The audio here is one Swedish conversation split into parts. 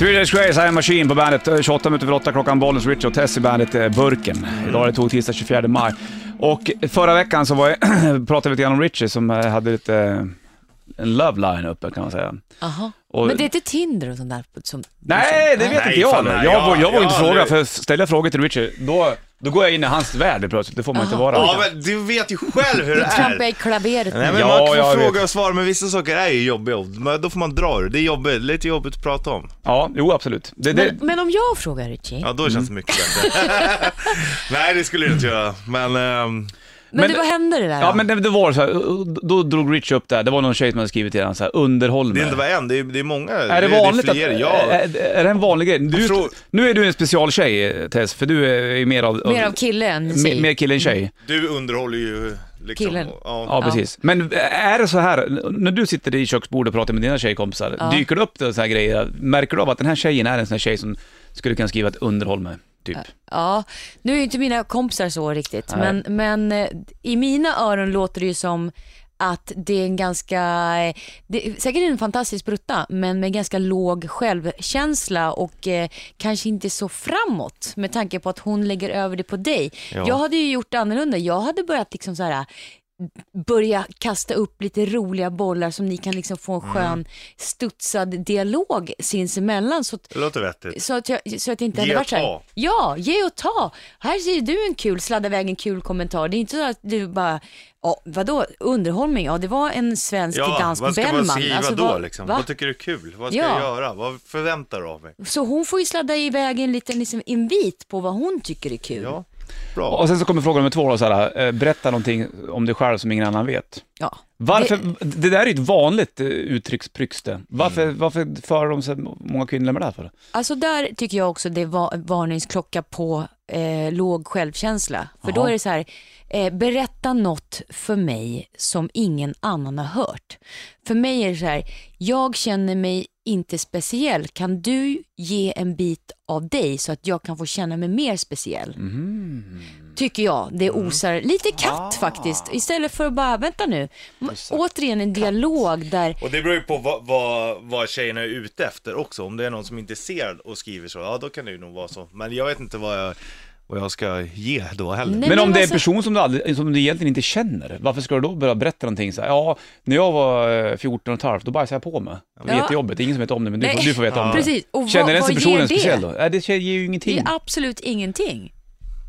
Three Days Grace, am Machine på bandet. Eh, 28 minuter över 8 klockan, Bollens Richard och Tess i bandet eh, Burken. Idag är det tog tisdag 24 maj. Och förra veckan så var jag, pratade vi lite grann om Richie som eh, hade lite, eh, en love line uppe kan man säga. Aha. Och- Men det är inte Tinder och sånt där? Som, Nej, det vet Nej, inte jag. fan, jag, nej. jag, Ja, jag vågar ja, inte fråga, det- för ställer jag frågor till Richie, då, då går jag in i hans värld plötsligt. Det får man inte vara. Ja, men du vet ju själv hur det Trampa är. i klaveret. Nej, men Ja, man kan jag få vet. fråga och svara, men vissa saker är ju jobbiga. Men Då får man dra det. Det är jobbigt, lite jobbigt att prata om. Ja, jo absolut. Det, det, Men, men om jag frågar Richie, Ja, då känns det mycket bättre. Nej, det skulle du inte göra. Men, ehm, men, men- du, vad hände det där ja då? men det, det var så här, då drog Richie upp där, det var någon tjej som hade skrivit till honom så här, underhåll det är mig. inte bara en, det är, det är många. Är det vanligt det är att, fler, ja. är, är det en vanlig grej? Du, tror- Nu är du en specialtjej Tess, för du är mer av... Mer av kille än tjej. mer kille än tjej. Du underhåller ju liksom. Killen. Ja, Ja. precis. Men är det så här, när du sitter i köksbordet och pratar med dina tjejkompisar, Ja. dyker det upp det så här grejer? Märker du av att den här tjejen är en sån här tjej som skulle kunna skriva ett underhåll med? Typ. Ja, nu är ju inte mina kompisar så riktigt, Nej. men, men eh, i mina öron låter det ju som att det är en ganska, eh, det är säkert en fantastisk brutta, men med ganska låg självkänsla och eh, kanske inte så framåt med tanke på att hon lägger över det på dig. Ja. Jag hade ju gjort annorlunda, jag hade börjat liksom så här börja kasta upp lite roliga bollar som ni kan liksom få en skön studsad dialog sinsemellan. Så att, Det låter vettigt. så att, jag, så att det inte Ge hade varit så här, ja, ge och ta. Här ser du en kul, sladda iväg en kul kommentar. Det är inte så att du bara, ja, vadå, underhållning? Ja, det var en svensk dans på vad ska man Bellman. skriva Alltså, då vad- liksom? va? Vad tycker du är kul? Vad ska Ja. jag göra? Vad förväntar du av mig? Så hon får ju sladda iväg en liten liksom, invit på vad hon tycker är kul. Ja, bra. Och sen så kommer fråga nummer två då, så här, eh, berätta någonting om dig själv som ingen annan vet. Ja. Varför, det, där är ju ett vanligt eh, uttryckspryx det. Varför, Mm. varför för de så många kvinnor med det här för? Alltså där tycker jag också det var varningsklocka på eh, låg självkänsla. För då Jaha. är det så här, eh, berätta något för mig som ingen annan har hört. För mig är det så här, jag känner mig inte speciell. Kan du ge en bit av dig så att jag kan få känna mig mer speciell? Tycker jag. Det osar lite katt faktiskt. Istället för att bara, vänta nu. M- Återigen en dialog där Och det beror ju på vad, vad, vad tjejerna är ute efter också. Om det är någon som är intresserad och skriver så, ja då kan det ju nog vara så. Men jag vet inte vad jag, vad jag ska ge då heller. Nej, Men om men det är en alltså- person som du, aldrig, som du egentligen inte känner, varför ska du då börja berätta någonting så här, ja, när jag var eh, 14 och ett halvt, då bajsade jag på mig. Det var Ja. jättejobbigt, ingen som vet om det, men du, får, du får veta om det. Precis. Och Känner vad- den vad personen det? speciell då? Nej, det ger ju Det ingenting. är absolut ingenting.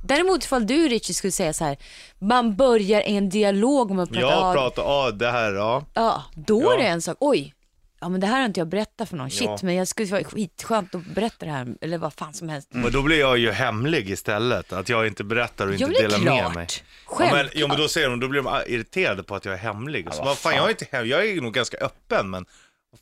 Däremot ifall du Richie skulle säga så här, man börjar en dialog om att prata, Ja, ja, prata, ja det här, ja. ja, då Ja. är det en sak, oj, ja men det här har inte jag berättat för någon, shit, Ja. men jag skulle vara skitskönt att berätta det här, eller vad fan som helst. Men då blir jag ju hemlig istället. Att jag inte berättar och Ja, inte men det är delar med klart. mig. Ja, Självklart. men, ja, men då säger de, då blir de irriterade på att jag är hemlig. Och så, Ja, vad fan. jag är inte hem, jag är nog ganska öppen men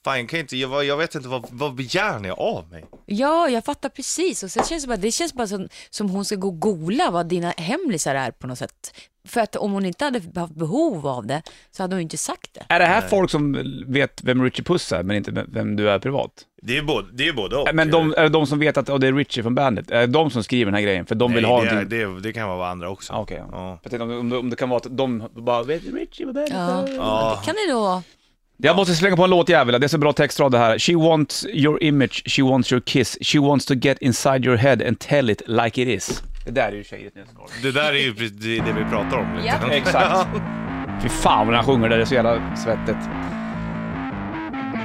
Fan, jag, kan inte, jag, jag vet inte, vad, vad begär ni av mig? Ja, jag fattar precis. Och sen känns det, bara, det känns bara som, som hon ska gå och googla vad dina hemlisar är på något sätt. För att om hon inte hade haft behov av det så hade hon ju inte sagt det. Är det här folk som vet vem Richie Puss är, men inte vem du är privat? Det är både, det är både och. Men de, är det de som vet att oh, det är Richie från bandet? Är det de som skriver den här grejen? För de vill Nej, ha det, är- någonting... det, det kan vara andra också. Ah, Okej, ja. Ja. Om, det- om, det- kan vara att de bara vet Richie på bandet? Ja, Ja. det kan det då vara. Jag måste slänga på en låtjävel, det är så bra textrad det här. She wants your image, she wants your kiss, she wants to get inside your head and tell it like it is. Det där är ju tjejer Det där är ju precis det, det vi pratar om. lite. Ja. Exakt. Fy fan vad han sjunger där, det är så jävla svettigt.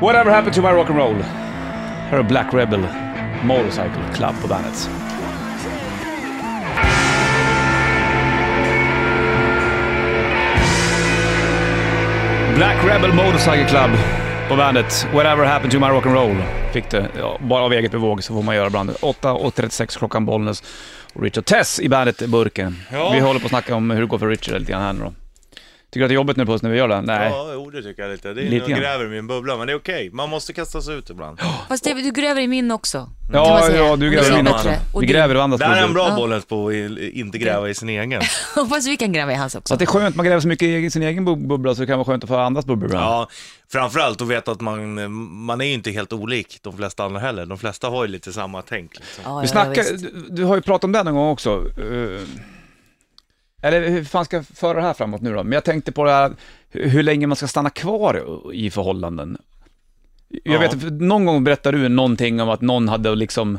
Whatever happened to my rock'n'roll? Här är Black Rebel Motorcycle Club på bandet. Black Rebel Motorcycle Club på bandet. Whatever happened to my rock'n'roll? Fick det, ja, bara av eget bevåg så får man göra ibland. 8.36 klockan Bollnäs Richard Tess i bandet Burken. Ja. Vi håller på att snacka om hur det går för Richard lite grann här nu då. Tycker du att det är jobbigt nu Puss när vi gör det? Nej. Ja, jo det tycker jag lite. Det är Lite jag grann. gräver i min bubbla, men det är okej. Man måste kasta sig ut ibland. Fast det, du gräver i min också. kan man Ja, säga. ja, du Och gräver i min också. Och Vi din. gräver i andras Det här är en bra Ja. bollen på att inte gräva i sin egen. Hoppas vi kan gräva i hans Så också. att det är skönt, man gräver så mycket i sin egen bub- bubbla så det kan vara skönt att få andras bubblor ibland. Ja, framförallt att veta att man, man är ju inte helt olik de flesta andra heller. De flesta har ju lite samma tänk. Liksom. Ja, Vi ja, snackar, visst. du, du har ju pratat om det någon gång också. eh, eller hur fan ska jag föra det här framåt nu då? Men jag tänkte på det här, hur länge man ska stanna kvar i förhållanden. Jag Ja. vet, någon gång berättade du någonting om att någon hade liksom,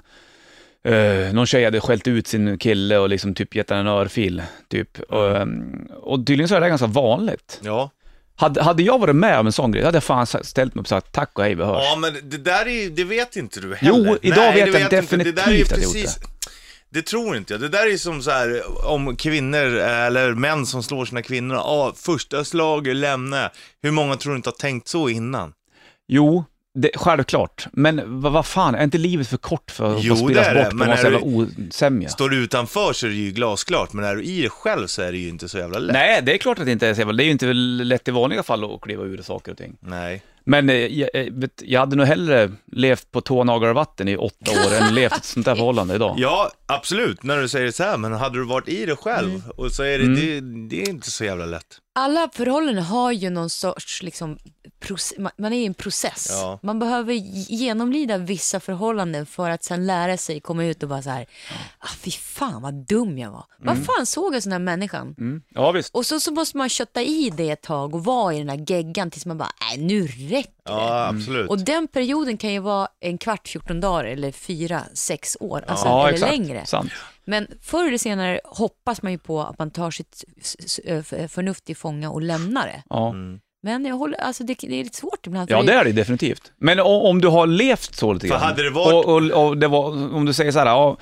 eh, någon tjej hade skällt ut sin kille och liksom typ gett en örfil, typ. Och, ehm, och tydligen så är det ganska vanligt. Ja. Hade, hade jag varit med om en sån grej, hade jag fan ställt mig upp och sagt tack och hej, vi hörs. Ja, men det där är det vet inte du heller. Jo, idag vet det jag inte. definitivt det där är ju att jag gjort precis, det. tror inte jag. Det där är som så här om kvinnor eller män som slår sina kvinnor. Ah, första slaget, lämna. Hur många tror du inte har tänkt så innan? Jo, det, självklart. Men vad vad fan, är inte livet för kort för att Jo, det spelas är det, bort på någon jävla osämja? Står du utanför så är det ju glasklart, men är du i det själv så är det ju inte så jävla lätt. Nej, det är klart att det inte är så jävla, det är ju inte lätt i vanliga fall att kliva ur saker och ting. Nej. Men eh, jag, eh, vet, jag hade nog hellre levt på tå naglar och vatten i åtta år än levt ett sånt där förhållande idag. Ja, absolut, när du säger så här, men hade du varit i det själv, och så är det, Mm. det, det är inte så jävla lätt. Alla förhållanden har ju någon sorts, liksom, man- man är i en process. Ja. Man behöver genomlida vissa förhållanden för att sen lära sig komma ut och bara så här, ah, fy fan vad dum jag var. Vad fan såg jag sån här människan? Mm. Ja, visst. Och så, så måste man kötta i det ett tag och vara i den här geggan tills man bara, nej nu räcker det. Ja, absolut. Och den perioden kan ju vara en kvart, 14 dagar eller fyra, sex år, alltså, ja, eller exakt. längre. Sant. Men förr eller senare hoppas man ju på att man tar sitt förnuft i fånga och lämnar det. Ja. Mm. Men jag håller, alltså det, det är lite svårt ibland. för ja, det är det definitivt. Men o- om du har levt så lite För grann. hade det varit- och, och, och det var, om du säger så här, ja,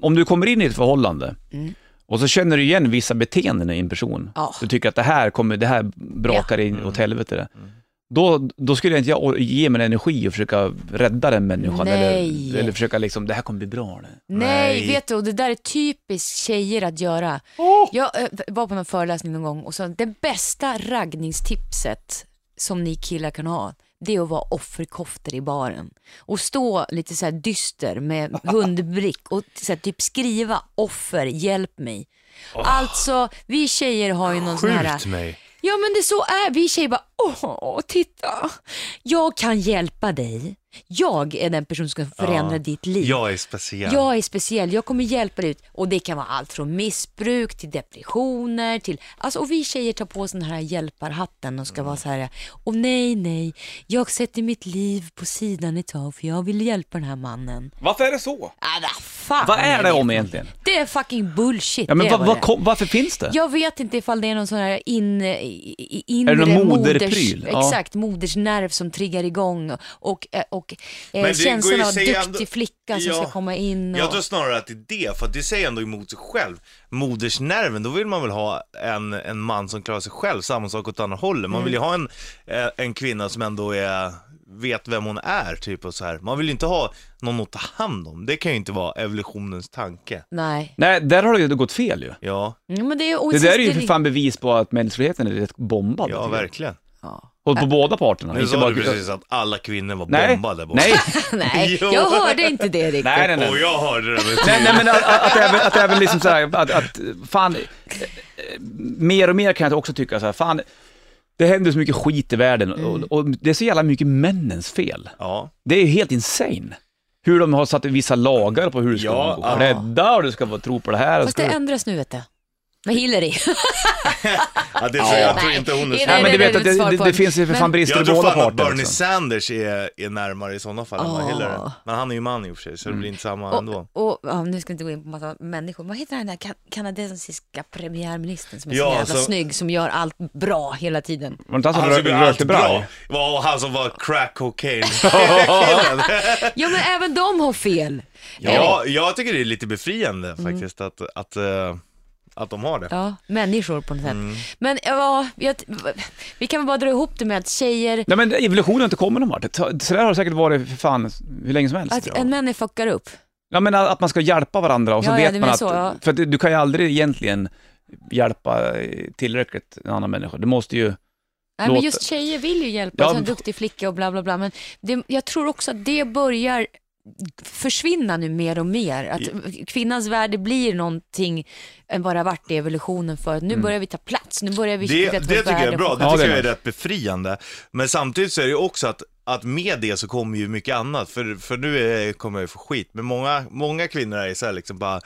om du kommer in i ett förhållande Mm. och så känner du igen vissa beteenden i en person. Ja. Du tycker att det här kommer, det här brakar in åt helvete. Det. Då, då skulle jag inte ge mig energi och försöka rädda den människan. Nej. Eller, eller försöka liksom, det här kommer bli bra. Det. Nej, Nej. vet du, och det där är typiskt tjejer att göra. Jag eh, var på någon föreläsning någon gång och sa det bästa raggningstipset som ni killar kan ha, det är att vara offerkofter i baren. Och stå lite så här dyster med hundblick och så här, typ skriva offer, hjälp mig. Alltså, vi tjejer har ju någon sån här... Skjut mig. Ja men det så är vi tjejer bara, åh titta, jag kan hjälpa dig. Jag är den person som ska förändra Ja. ditt liv. Jag är speciell. Jag är speciell, jag kommer hjälpa dig ut. Och det kan vara allt från missbruk till depressioner till, alltså och vi tjejer tar på oss den här hjälparhatten och ska vara så här, och nej nej, jag sätter mitt liv på sidan ett tag för jag vill hjälpa den här mannen. Varför är det så? Äh, fan Vad är det om egentligen? Det är fucking bullshit. Ja, men det är vad, vad vad, det kom- varför finns det? Jag vet inte ifall det är någon sån här in, i- inre Är det någon moders, moderpryl? Ja. exakt, modersnerv som triggar igång och, och, och Men eh, det känslan ju av att säga duktig ändå- flicka som Ja. ska komma in. Och... Jag tror snarare att det är det, för att det säger ändå emot sig själv. Modersnerven, då vill man väl ha en, en man som klarar sig själv, samma sak åt andra hållet. Man vill ju ha en, eh, en kvinna som ändå är, vet vem hon är, typ och så här. Man vill ju inte ha någon att ta hand om. Det kan ju inte vara evolutionens tanke. Nej. Nej, där har det ju gått fel ju. Ja, Mm, men det, är, och Det där är ju för fan bevis på att mänskligheten är rätt bombad. ja verkligen. Ja. Och på båda parterna. Nu sa bara- du precis att alla kvinnor var Nej, bombade bort. nej, Nej, Jo. jag hörde inte det riktigt. nej, nej, nej. Och jag hörde det. Nej, nej men att, att, även, att även liksom så här, att, att fan, eh, eh, mer och mer kan jag också tycka så här, fan, det händer så mycket skit i världen och, och det är så jävla mycket männens fel. Ja, Det är ju helt insane. Hur de har satt vissa lagar på hur du ska Ja, gå ja. rädda och du ska tro på det här. och Fast ska det du- ändras nu vet du. Med Hillary. ja det tror jag, jag tror inte hon är Nej, men du vet att det, det, det en- finns ju för fan brister i Jag tror båda fan att parter. Bernie Liksom. Sanders är, är närmare i sådana fall än vad Åh. Hillary. Men han är ju man i och för sig, så det blir inte samma ändå. Och, och ja, nu ska jag inte gå in på massa människor. Vad heter den där kan- kanadensiska premiärministern som är så Ja, jävla så- snygg, som gör allt bra hela tiden? Var det inte han som rökte allt bra. bra? Var han som var crack cocaine. Ja, men även de har fel. Ja, jag tycker det är lite befriande faktiskt att, att, eh, att de har det. Ja, människor på något sätt. Mm. Men ja, jag, vi kan väl bara dra ihop det med att tjejer, Nej men evolutionen har inte kommit någon vart. Så där har det säkert varit för fan hur länge som helst. att en människa fuckar upp. Ja men att man ska hjälpa varandra och så Ja, ja, vet du man att, så, ja. för att du, kan ju aldrig egentligen hjälpa tillräckligt en annan människa. Du måste ju, Nej, men just tjejer vill ju hjälpa, Ja, alltså en duktig flicka och bla bla bla. Men det, jag tror också att det börjar försvinna nu mer och mer. Att kvinnans värde blir någonting än vad det har varit i evolutionen för. Nu börjar vi ta plats, nu börjar vi Det, det tycker jag är bra, det Ja, tycker jag är rätt befriande. Men samtidigt så är det ju också att, att med det så kommer ju mycket annat, för, för nu är, kommer jag ju få skit. Men många, många kvinnor är så här liksom bara,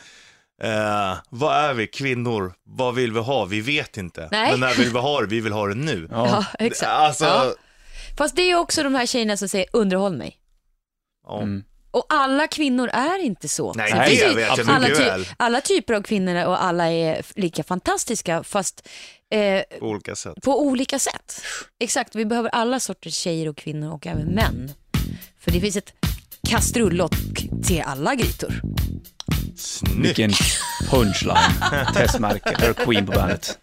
eh, vad är vi kvinnor? Vad vill vi ha? Vi vet inte. Nej. Men när vill vi ha det? Vi vill ha det nu. ja. Ja, exakt. Alltså, Ja. Fast det är också de här tjejerna som säger underhåll mig. Ja. Mm. Och alla kvinnor är inte så. Nej, Sen det finns ju vet jag alla, mycket väl. alla typer av kvinnor och alla är lika fantastiska fast eh, På olika sätt. på olika sätt. Exakt, vi behöver alla sorters tjejer och kvinnor och även män. För det finns ett kastrullock till alla grytor. Snyggt. Vilken punchline. Är Queen på bandet.